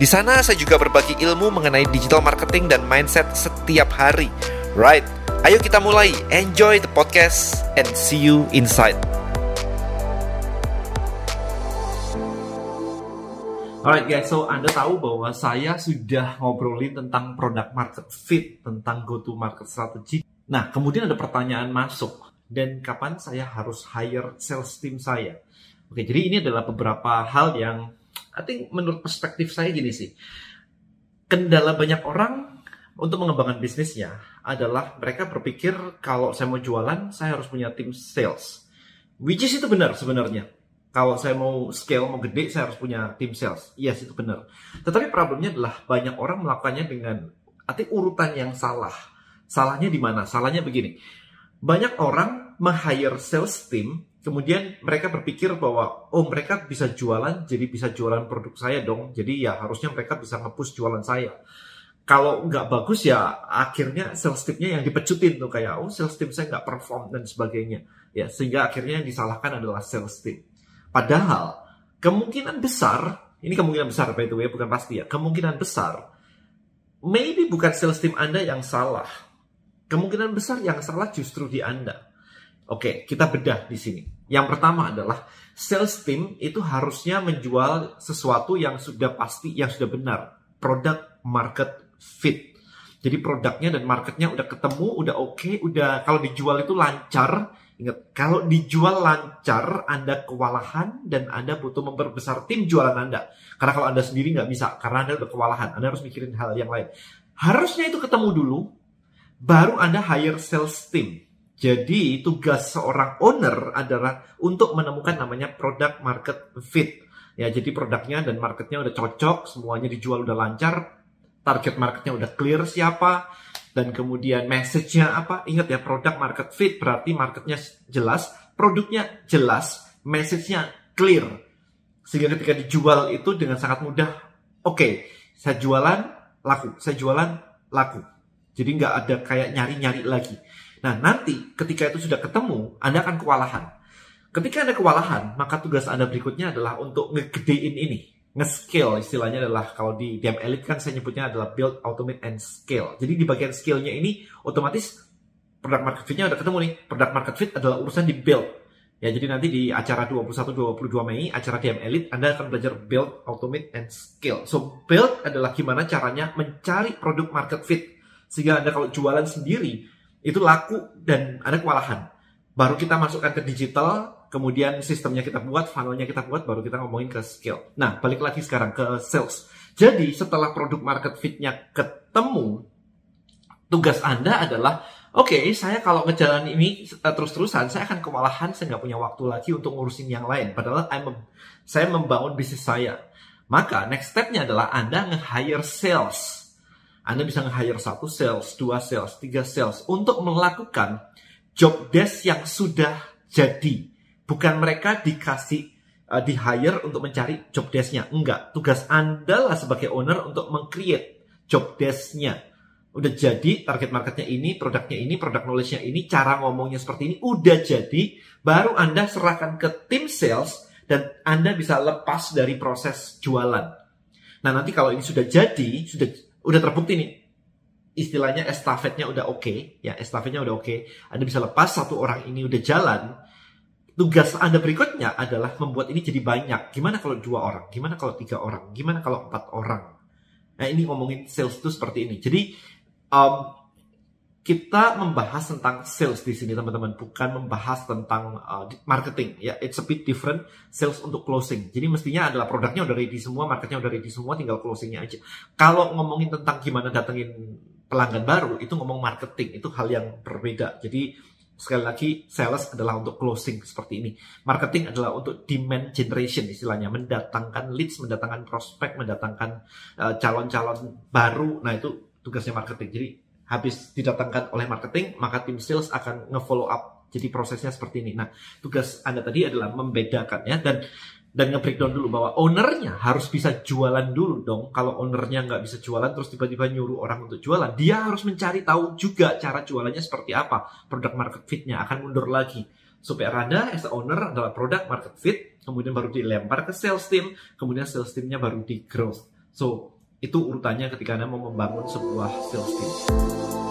Di sana saya juga berbagi ilmu mengenai digital marketing dan mindset setiap hari. Right, ayo kita mulai. Enjoy the podcast and see you inside. Alright guys, so Anda tahu bahwa saya sudah ngobrolin tentang product market fit, tentang go to market strategy. Nah, kemudian ada pertanyaan masuk, dan kapan saya harus hire sales team saya? Oke, jadi ini adalah beberapa hal yang I think menurut perspektif saya gini sih. Kendala banyak orang untuk mengembangkan bisnisnya adalah mereka berpikir kalau saya mau jualan, saya harus punya tim sales. Which is itu benar sebenarnya. Kalau saya mau scale, mau gede, saya harus punya tim sales. Yes, itu benar. Tetapi problemnya adalah banyak orang melakukannya dengan arti urutan yang salah. Salahnya di mana? Salahnya begini. Banyak orang meng-hire sales team kemudian mereka berpikir bahwa oh mereka bisa jualan jadi bisa jualan produk saya dong. Jadi ya harusnya mereka bisa ngepush jualan saya. Kalau nggak bagus ya akhirnya sales teamnya yang dipecutin tuh kayak oh sales team saya nggak perform dan sebagainya. Ya sehingga akhirnya yang disalahkan adalah sales team. Padahal kemungkinan besar ini kemungkinan besar by the way bukan pasti ya kemungkinan besar maybe bukan sales team anda yang salah. Kemungkinan besar yang salah justru di anda Oke, kita bedah di sini. Yang pertama adalah sales team itu harusnya menjual sesuatu yang sudah pasti, yang sudah benar. Product market fit. Jadi produknya dan marketnya udah ketemu, udah oke, okay, udah kalau dijual itu lancar. Ingat, kalau dijual lancar, Anda kewalahan dan Anda butuh memperbesar tim jualan Anda. Karena kalau Anda sendiri nggak bisa, karena Anda udah kewalahan. Anda harus mikirin hal yang lain. Harusnya itu ketemu dulu, baru Anda hire sales team jadi tugas seorang owner adalah untuk menemukan namanya product market fit. Ya, jadi produknya dan marketnya udah cocok, semuanya dijual udah lancar, target marketnya udah clear siapa, dan kemudian message-nya apa. Ingat ya, product market fit berarti marketnya jelas, produknya jelas, message-nya clear. Sehingga ketika dijual itu dengan sangat mudah, oke, okay, saya jualan, laku, saya jualan, laku. Jadi nggak ada kayak nyari-nyari lagi. Nah, nanti ketika itu sudah ketemu, Anda akan kewalahan. Ketika Anda kewalahan, maka tugas Anda berikutnya adalah untuk ngegedein ini. Nge-scale istilahnya adalah, kalau di DM Elite kan saya nyebutnya adalah build, automate, and scale. Jadi di bagian scale-nya ini, otomatis product market fit-nya udah ketemu nih. Product market fit adalah urusan di build. Ya, jadi nanti di acara 21-22 Mei, acara DM Elite, Anda akan belajar build, automate, and scale. So, build adalah gimana caranya mencari produk market fit. Sehingga Anda kalau jualan sendiri, itu laku dan ada kewalahan. Baru kita masukkan ke digital, kemudian sistemnya kita buat, funnelnya kita buat, baru kita ngomongin ke skill. Nah, balik lagi sekarang ke sales. Jadi, setelah produk market fit-nya ketemu, tugas Anda adalah, oke, okay, saya kalau ngejalan ini uh, terus-terusan, saya akan kewalahan, saya nggak punya waktu lagi untuk ngurusin yang lain. Padahal I'm, saya membangun bisnis saya. Maka, next step-nya adalah Anda nge-hire sales anda bisa nge-hire satu sales, dua sales, tiga sales untuk melakukan job desk yang sudah jadi. Bukan mereka dikasih uh, di hire untuk mencari job desk-nya. Enggak, tugas Anda lah sebagai owner untuk meng-create job desk-nya. Udah jadi target marketnya ini, produknya ini, produk knowledge-nya ini, cara ngomongnya seperti ini, udah jadi, baru Anda serahkan ke tim sales dan Anda bisa lepas dari proses jualan. Nah, nanti kalau ini sudah jadi, sudah udah terbukti nih. Istilahnya estafetnya udah oke okay, ya estafetnya udah oke. Okay. Anda bisa lepas satu orang ini udah jalan. Tugas Anda berikutnya adalah membuat ini jadi banyak. Gimana kalau dua orang? Gimana kalau tiga orang? Gimana kalau empat orang? Nah ini ngomongin sales itu seperti ini. Jadi um, kita membahas tentang sales di sini teman-teman. Bukan membahas tentang uh, marketing. Ya it's a bit different. Sales untuk closing. Jadi mestinya adalah produknya udah ready semua marketnya udah ready semua tinggal closingnya aja. Kalau ngomongin tentang gimana datengin pelanggan baru itu ngomong marketing. Itu hal yang berbeda. Jadi sekali lagi sales adalah untuk closing seperti ini. Marketing adalah untuk demand generation istilahnya, mendatangkan leads, mendatangkan prospek, mendatangkan calon calon-calon baru. Nah, itu tugasnya marketing. Jadi habis didatangkan oleh marketing, maka tim sales akan nge-follow up. Jadi prosesnya seperti ini. Nah, tugas Anda tadi adalah membedakan ya dan dan nge-breakdown dulu bahwa ownernya harus bisa jualan dulu dong. Kalau ownernya nggak bisa jualan terus tiba-tiba nyuruh orang untuk jualan, dia harus mencari tahu juga cara jualannya seperti apa. Produk market fitnya akan mundur lagi. Supaya Anda as owner adalah produk market fit, kemudian baru dilempar ke sales team, kemudian sales teamnya baru di growth. So, itu urutannya ketika Anda mau membangun sebuah sales team.